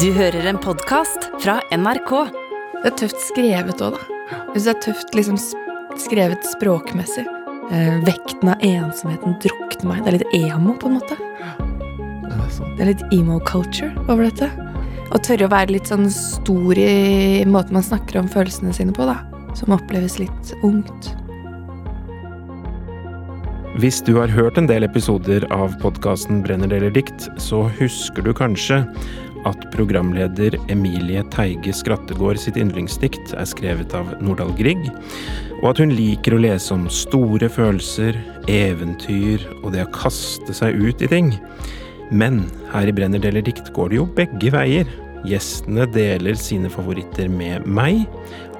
Du hører en podkast fra NRK. Det er tøft skrevet òg, da. Jeg synes det er tøft liksom skrevet språkmessig. Eh, vekten av ensomheten drukner meg. Det er litt emo, på en måte. Det er. Det er litt emo-culture over dette. Å tørre å være litt sånn stor i måten man snakker om følelsene sine på, da. Som oppleves litt ungt. Hvis du har hørt en del episoder av podkasten Brenner deler dikt, så husker du kanskje at programleder Emilie Teige Skrattegård sitt yndlingsdikt er skrevet av Nordahl Grieg, og at hun liker å lese om store følelser, eventyr og det å kaste seg ut i ting. Men her i Brenner deler dikt går det jo begge veier. Gjestene deler sine favoritter med meg,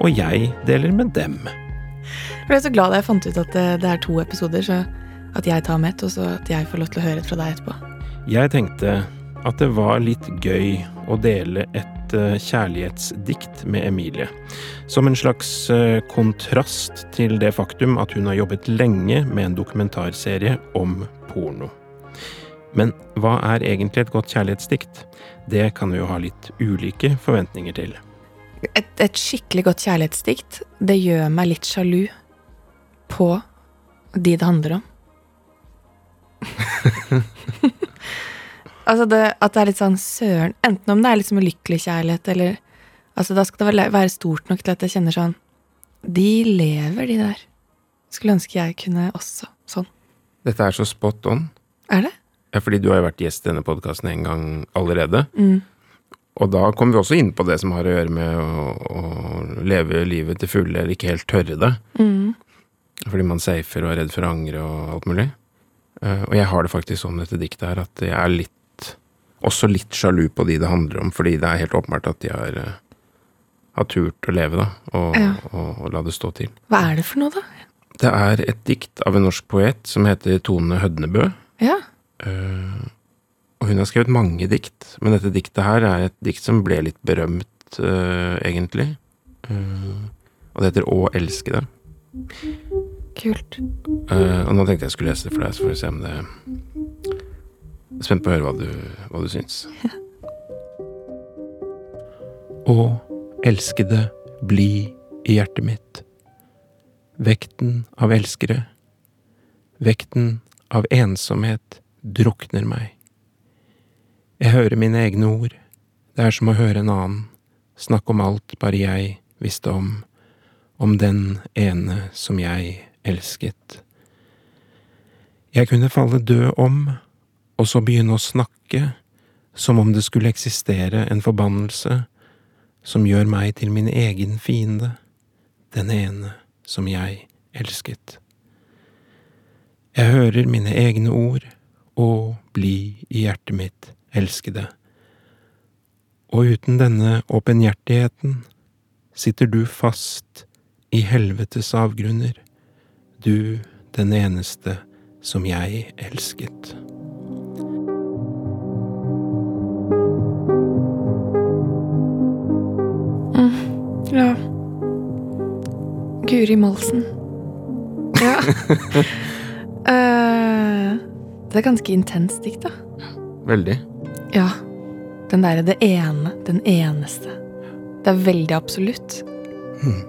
og jeg deler med dem. Jeg ble så glad da jeg fant ut at det, er to episoder, så at jeg tar med ett, og så at jeg får lov til å høre et fra deg etterpå. Jeg tenkte at det var litt gøy å dele et eh, kjærlighetsdikt med Emilie. Som en slags eh, kontrast til det faktum at hun har jobbet lenge med en dokumentarserie om porno. Men hva er egentlig et godt kjærlighetsdikt? Det kan vi jo ha litt ulike forventninger til. Et, et skikkelig godt kjærlighetsdikt, det gjør meg litt sjalu på de det handler om. altså det, at det er litt sånn søren Enten om det er liksom ulykkelig kjærlighet, eller Altså Da skal det være stort nok til at jeg kjenner sånn De lever, de der. Skulle ønske jeg kunne også sånn. Dette er så spot on. Er det? Ja, fordi du har jo vært gjest i denne podkasten en gang allerede. Mm. Og da kommer vi også inn på det som har å gjøre med å, å leve livet til fulle, eller ikke helt tørre det. Mm. Fordi man safer og er redd for å angre og alt mulig. Eh, og jeg har det faktisk sånn dette diktet her, at jeg er litt Også litt sjalu på de det handler om, fordi det er helt åpenbart at de har, eh, har turt å leve, da. Og, Ja. og, og la det stå til. Hva er det for noe, da? Det er et dikt av en norsk poet som heter Tone Hødnebø. Ja. Uh, og hun har skrevet mange dikt, men dette diktet her er et dikt som ble litt berømt, uh, egentlig. Uh, og det heter Å elske deg. Kult. Og nå tenkte jeg skulle lese det for deg, så får vi se om det spent på å høre hva du, hva du syns. Å elskede, bli i hjertet mitt. Vekten av elskere, vekten av ensomhet drukner meg. Jeg hører mine egne ord, det er som å høre en annen, snakke om alt bare jeg visste om, om den ene som jeg elsket. Jeg kunne falle død om, og så begynne å snakke, som om det skulle eksistere en forbannelse som gjør meg til min egen fiende, den ene som jeg elsket. Jeg hører mine egne ord, og bli i hjertet mitt, elskede. Og uten denne åpenhjertigheten sitter du fast i helvetes avgrunner, du den eneste som jeg elsket. Ja. Guri Malsen. Ja. uh, det er ganske intenst dikt, da. Veldig. Ja. Den derre det ene, den eneste. Det er veldig absolutt. Hmm.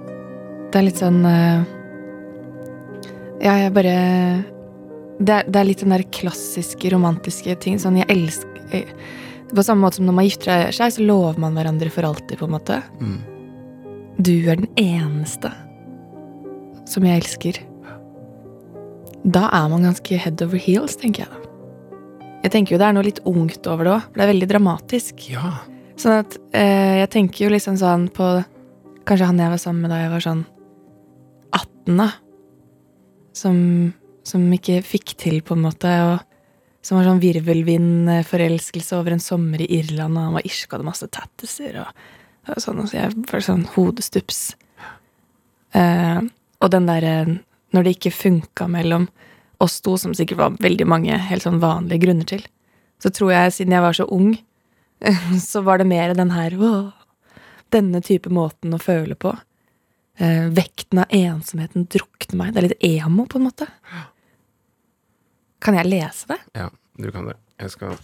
Det er litt sånn uh, Ja, jeg bare det er, det er litt den der klassiske romantiske ting. Sånn, jeg elsker jeg, På samme måte som når man gifter seg, så lover man hverandre for alltid, på en måte. Mm. Du er den eneste som jeg elsker. Da er man ganske head over heels, tenker jeg da. Jeg tenker jo det er noe litt ungt over det òg, for det er veldig dramatisk. Ja. Sånn at eh, jeg tenker jo liksom sånn på Kanskje han jeg var sammen med da jeg var sånn 18, da. Som, som ikke fikk til, på en måte. Og som var sånn virvelvindforelskelse over en sommer i Irland, og han var irsk og hadde masse tattiser. Og, og sånn, altså, jeg var sånn hodestups. Eh, og den derre Når det ikke funka mellom oss to, som sikkert var veldig mange helt sånn vanlige grunner til, så tror jeg, siden jeg var så ung, så var det mer den her «Åh, Denne type måten å føle på. Eh, vekten av ensomheten drukner meg. Det er litt emo, på en måte. Kan jeg lese det? Ja, du kan det. Jeg skal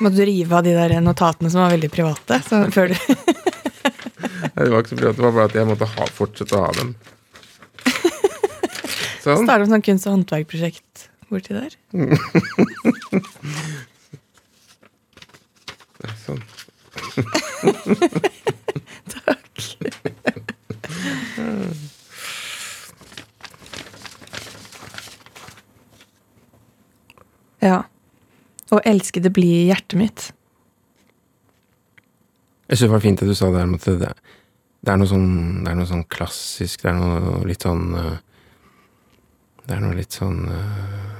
Må du rive av de der notatene som var veldig private? Så, før du Nei, det var ikke så privat, det var bare at jeg måtte ha, fortsette å ha dem. Sånn. Starte opp sånn kunst- og håndverkprosjekt borti der? sånn. Takk. ja. Å elske det blir hjertet mitt. Jeg synes det var fint det du sa der at det, det, er noe sånn, det er noe sånn klassisk, det er noe litt sånn øh, Det er noe litt sånn øh,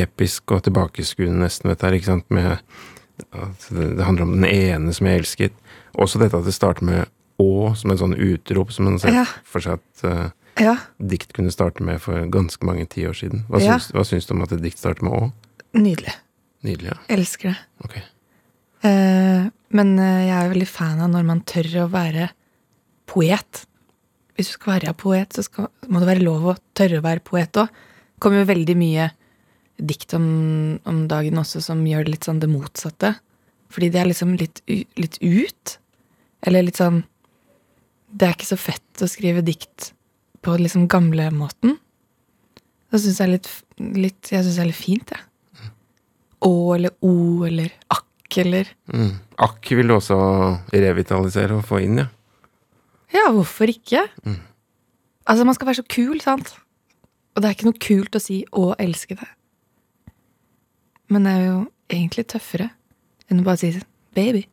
episk og tilbakeskuende nesten, vet du, ikke sant, med at det, handler om den ene som jeg elsket. Også dette at det starter med å som en sånn utrop, som man ser Ja. for seg at øh, Ja. dikt kunne starte med for ganske mange tiår siden. Hva, Ja. syns, hva syns du om at et dikt starter med å? Nydelig. Nydelig, ja. Elsker det. Ok. Eh, men eh, jeg er jo veldig fan av når man tør å være poet. Hvis du skal være poet, så skal, må det være lov å tørre å være poet òg. Det kommer jo veldig mye dikt om, om dagen også som gjør det litt sånn det motsatte. Fordi det er liksom litt, litt ut. Eller litt sånn Det er ikke så fett å skrive dikt på liksom gamlemåten. Det syns jeg er litt, litt, jeg synes det er litt fint, jeg. Å eller o eller akk eller Mm. Akk vil du også revitalisere og få inn, ja. Ja, hvorfor ikke? Altså, man skal være så kul, sant? Og det er ikke noe kult å si 'å elske det'. Men det er jo egentlig tøffere enn å bare si 'baby'.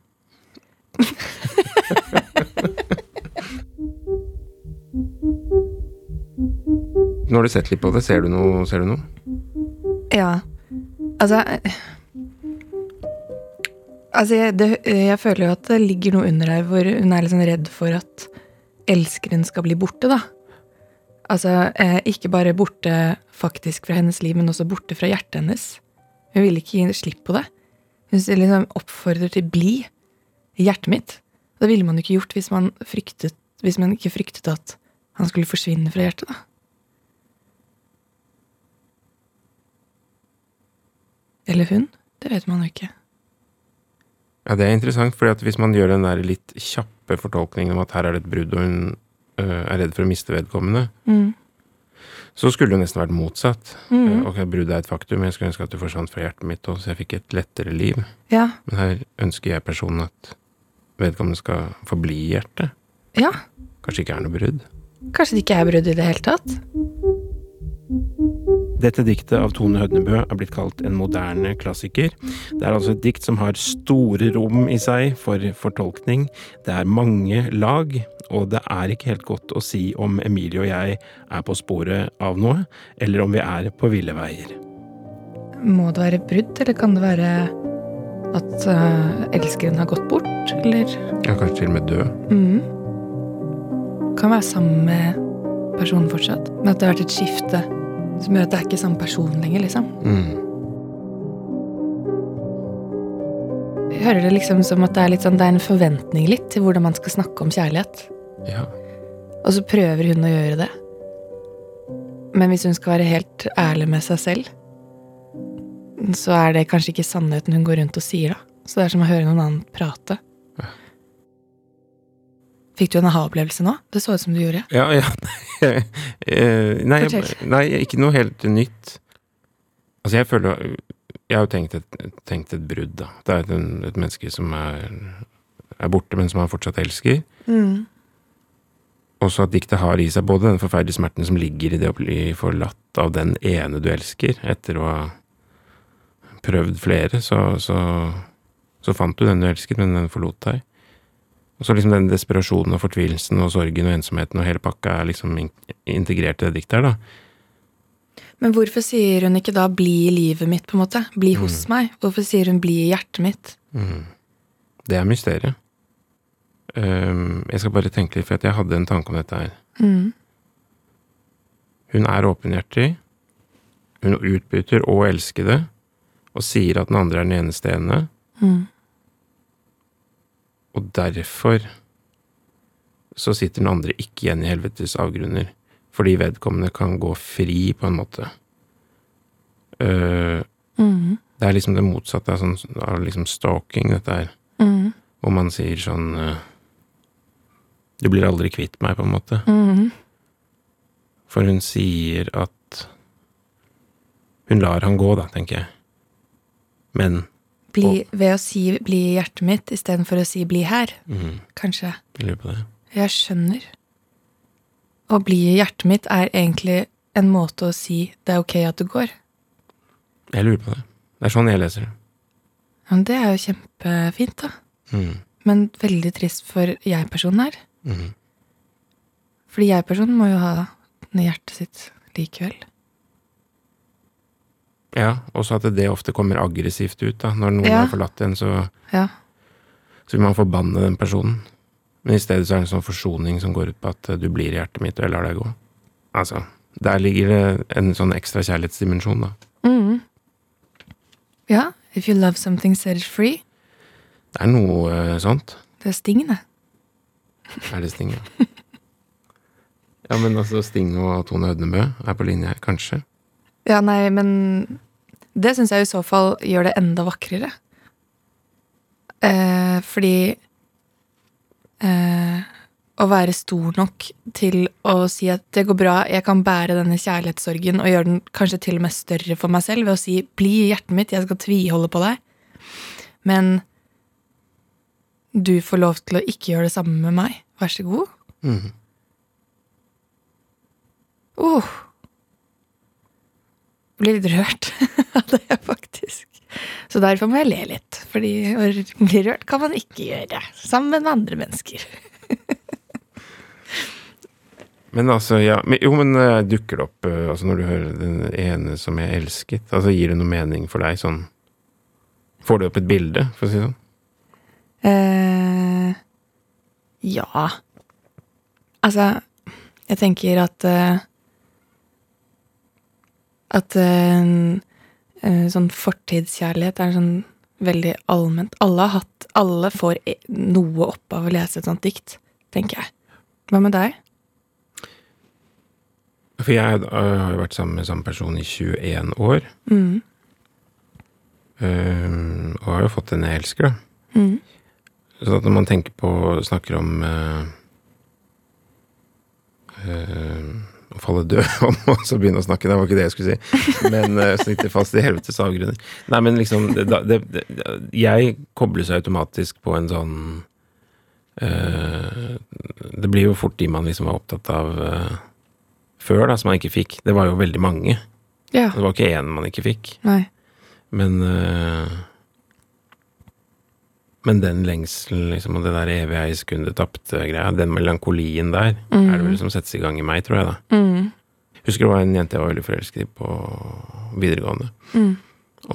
Nå har du sett litt på det. Ser du noe? Ser du noe? Ja. Altså eh, Altså, jeg, det, jeg føler jo at det ligger noe under her hvor hun er liksom redd for at elskeren skal bli borte, da. Altså, eh, ikke bare borte faktisk fra hennes liv, men også borte fra hjertet hennes. Hun vil ikke gi slipp på det. Hun liksom oppfordrer til 'bli' i hjertet mitt. Det ville man jo ikke gjort hvis man, fryktet, hvis man ikke fryktet at han skulle forsvinne fra hjertet, da. Eller hun. Det vet man jo ikke. Ja, det er interessant, for hvis man gjør den der litt kjappe fortolkningen om at her er det et brudd, og hun øh, er redd for å miste vedkommende, Mm. så skulle det nesten vært motsatt. Mm. Eh, Ok, bruddet er et faktum, jeg skulle ønske at du forsvant fra hjertet mitt, og så jeg fikk et lettere liv. Ja. Men her ønsker jeg personen at vedkommende skal forbli i hjertet. ja. Kanskje ikke er noe brudd. Kanskje det ikke er brudd i det hele tatt? Dette diktet av Tone Hødnebø er blitt kalt en moderne klassiker. Det er altså et dikt som har store rom i seg for fortolkning. Det er mange lag, og det er ikke helt godt å si om Emilie og jeg er på sporet av noe, eller om vi er på ville veier. Må det være brudd, eller kan det være at uh, elskeren har gått bort, eller Ja, kanskje til og med død. mm. Kan være sammen med personen fortsatt, men at det har vært et skifte som at det er ikke samme person lenger, liksom. Mm. Jeg hører det liksom som at det er sånn, det er en forventning litt til hvordan man skal snakke om kjærlighet. Ja. Og så prøver hun å gjøre det. Men hvis hun skal være helt ærlig med seg selv, så er det kanskje ikke sannheten hun går rundt og sier, da. Så det er som å høre noen annen prate. Fikk du en aha-opplevelse nå? Det så ut som du gjorde. Ja, ja. Eh, nei, jeg, nei, ikke noe helt nytt. Altså, jeg føler Jeg har jo tenkt et, tenkt et brudd, da. Det er et, et menneske som er, er borte, men som han fortsatt elsker. Mm. Også at diktet har i seg både den forferdelige smerten som ligger i det å bli forlatt av den ene du elsker, etter å ha prøvd flere, så, så, så fant du den du elsket, men den forlot deg. Og så liksom den desperasjonen og fortvilelsen og sorgen og ensomheten og hele pakka er liksom integrert i det diktet her, da. Men hvorfor sier hun ikke da 'bli i livet mitt', på en måte? Bli hos meg? Hvorfor sier hun 'bli i hjertet mitt'? Mm. Det er mysteriet. Um, jeg skal bare tenke litt, for at jeg hadde en tanke om dette her. Mm. Hun er åpenhjertig. Hun utbytter og elsker det, og sier at den andre er den eneste ene. Mm. Og derfor så sitter den andre ikke igjen i helvetes avgrunner. Fordi vedkommende kan gå fri, på en måte. Uh, Mm. det er liksom det motsatte av, sånn, av liksom stalking, dette her. Mm. Hvor man sier sånn uh, Du blir aldri kvitt meg, på en måte. Mm. For hun sier at Hun lar han gå, da, tenker jeg. Men Bli, ved å si 'bli i hjertet mitt' istedenfor å si 'bli her', mm, kanskje. jeg lurer på det. Jeg skjønner. Å bli i hjertet mitt er egentlig en måte å si 'det er ok at du går'. Jeg lurer på det. Det er sånn jeg leser det. Ja, Men det er jo kjempefint, da. Mm, Men veldig trist for jeg-personen her. mm. Fordi jeg-personen må jo ha hjertet sitt likevel. Ja, også at det ofte kommer aggressivt ut, da. Når noen Ja. har forlatt en, så, Ja. så vil man forbanne den personen. Men i stedet så er det en sånn forsoning som går ut på at eh, du blir i hjertet mitt, og jeg lar deg gå. Altså, der ligger det en sånn ekstra kjærlighetsdimensjon, da. Mm. Ja. If you love something, set it free. Det er noe uh, sånt. Det er Sting, det. Er det Sting, ja? ja, men altså Sting og Tone Hødnebø er på linje her, kanskje. Ja, nei, men det syns jeg i så fall gjør det enda vakrere. Eh, fordi eh, å være stor nok til å si at det går bra, jeg kan bære denne kjærlighetssorgen og gjøre den kanskje til og med større for meg selv ved å si 'bli i hjertet mitt, jeg skal tviholde på deg', men du får lov til å ikke gjøre det samme med meg. Vær så god. Mm. Oh. Blir litt rørt av det, faktisk. Så derfor må jeg le litt. Fordi å bli rørt kan man ikke gjøre sammen med andre mennesker. Men altså, ja men, Jo, men eh, dukker det opp eh, altså når du hører den ene som jeg elsket? Altså Gir det noe mening for deg sånn Får du opp et bilde, for å si det sånn? Eh, ja. Altså, jeg tenker at eh, At eh, eh, sånn fortidskjærlighet er sånn veldig allment. Alle har hatt Alle får e- noe opp av å lese et sånt dikt, tenker jeg. Hva med deg? For jeg øh, har jo vært sammen med samme person i 21 år. Mm. øh, og har jo fått en jeg elsker, da. Mm. Så at når man tenker på Snakker om uh, å falle død om og så begynne å snakke, det var ikke det jeg skulle si. Men uh, sitte fast i helvetes avgrunner. Nei, men liksom det, det, det, Jeg kobles automatisk på en sånn øh, Det blir jo fort de man liksom var opptatt av øh, før, da, som man ikke fikk. Det var jo veldig mange. Ja. Det var ikke én man ikke fikk. Nei. Men øh, Men den lengselen, liksom, og det der evige ei sekundet tapte-greia, den melankolien der, er det vel som settes i gang i meg, tror jeg, da. Mm. Husker det var en jente jeg var veldig forelsket i på videregående. Mm.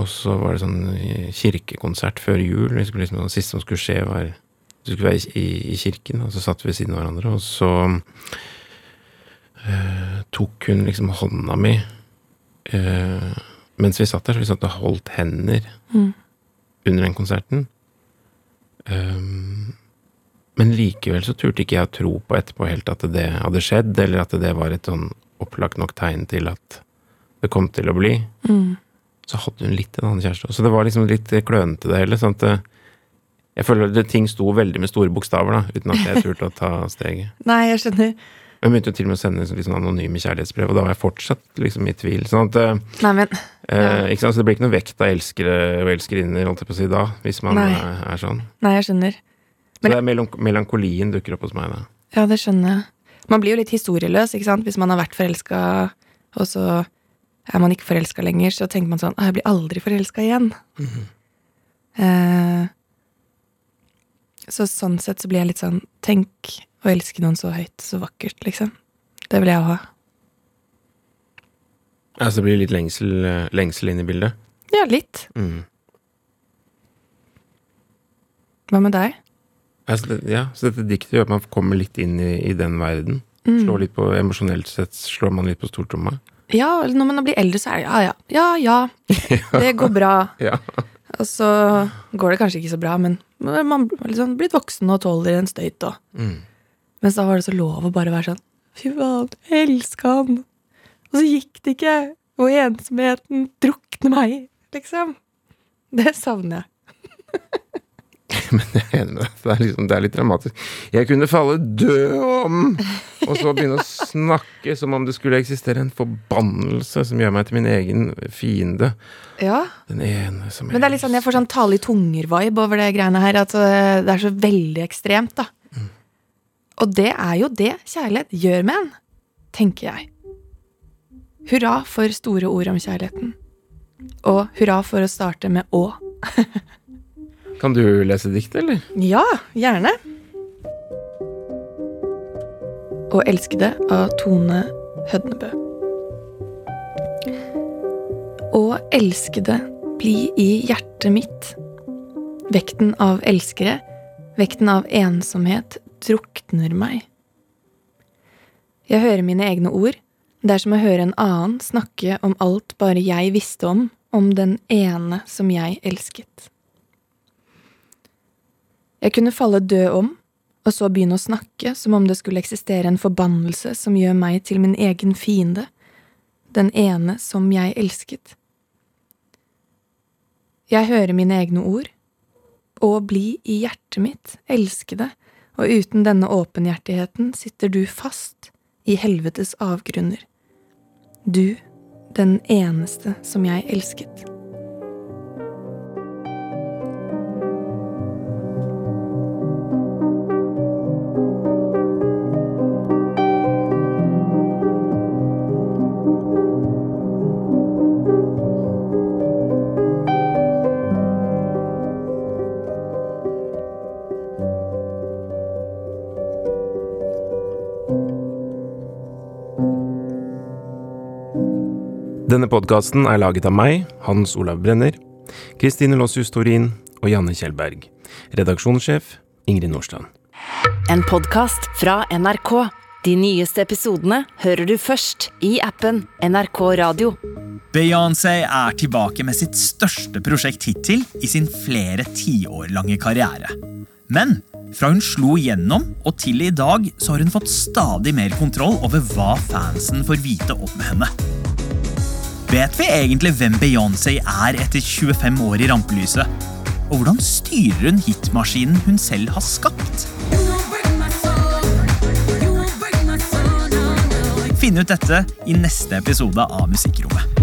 Og så var det sånn kirkekonsert før jul. Vi skulle liksom, det siste som skulle skje, var Du skulle være i, i kirken, og så satt vi ved siden av hverandre, og så eh, tok hun liksom hånda mi eh, mens vi satt der. Så vi satt og holdt hender Mm. under den konserten. Um, men likevel så turte ikke jeg å tro på etterpå helt at det hadde skjedd, eller at det var et sånn opplagt nok tegn til at det kom til å bli. Mm. Så hadde hun litt en annen kjæreste. Så det var liksom litt klønete, det hele. Sånn at jeg føler at ting sto veldig med store bokstaver, da, uten at jeg turte å ta steget. Nei, jeg skjønner. Jeg begynte jo til og med å sende liksom anonyme kjærlighetsbrev, og da var jeg fortsatt liksom i tvil. Sånn at eh, Nei, men eh, ikke sant? Så det blir ikke noe vekt av elskere og elskerinner, holdt jeg på å si, da, hvis man Nei. er, er sånn. Nei, jeg skjønner. Så det er melank melankolien dukker opp hos meg, da. Ja, det skjønner jeg. Man blir jo litt historieløs, ikke sant? Hvis man har vært forelska, og så er man ikke forelska lenger, så tenker man sånn «Å, Jeg blir aldri forelska igjen. eh, så sånn sett så blir jeg litt sånn Tenk å elske noen så høyt, så vakkert, liksom. Det vil jeg ha. Altså det blir litt lengsel, eh, lengsel inn i bildet. Ja, litt. Mm. Hva med deg? Altså, det, ja, så dette diktet gjør at man kommer litt inn i, i den verden. Mm. Slår litt på, Emosjonelt sett slår man litt på stortromma. Ja, når man blir eldre, så er det ja, ja. Ja, ja. Det går bra. Ja. Og så går det kanskje ikke så bra, men man er liksom blitt voksen og tåler en støyt og Mm. Mens da var det så lov å bare være sånn Fy faen, jeg elsker han. Og så gikk det ikke. Og ensomheten drukner meg, liksom. Det savner jeg. Men jeg er enig med deg. Det er, liksom, det er litt dramatisk. Jeg kunne falle død om, og så begynne å snakke som om det skulle eksistere en forbannelse som gjør meg til min egen fiende. Ja, Den ene som Men det er litt sånn, jeg får sånn tale i tunger-vibe over det greiene her. At øh, det er så veldig ekstremt, da. Og det er jo det kjærlighet gjør med en, tenker jeg. Hurra for store ord om kjærligheten. Og hurra for å starte med å. Kan du lese dikt, eller? Ja, gjerne. Å elskede av Tone Hødnebø. Å elskede bli i hjertet mitt. Vekten av elskere, vekten av ensomhet, drukner meg. Jeg hører mine egne ord. Det er som å høre en annen snakke om alt bare jeg visste om, om den ene som jeg elsket. Jeg kunne falle død om, og så begynne å snakke som om det skulle eksistere en forbannelse som gjør meg til min egen fiende, den ene som jeg elsket. Jeg hører mine egne ord, og bli i hjertet mitt, elskede, og uten denne åpenhjertigheten sitter du fast i helvetes avgrunner. Du, den eneste som jeg elsket. Denne podkasten er laget av meg, Hans Olav Brenner, Kristine Lossius Torin og Janne Kjellberg. Redaksjonssjef Ingrid Nordstrand. En podkast fra NRK. De nyeste episodene hører du først i appen NRK Radio. Beyoncé er tilbake med sitt største prosjekt hittil i sin flere tiår lange karriere. Men fra hun slo gjennom og til i dag så har hun fått stadig mer kontroll over hva fansen får vite om henne. Vet vi egentlig hvem Beyoncé er etter 25 år i rampelyset? Og hvordan styrer hun hitmaskinen hun selv har skapt? Finn ut dette i neste episode av Musikkrommet.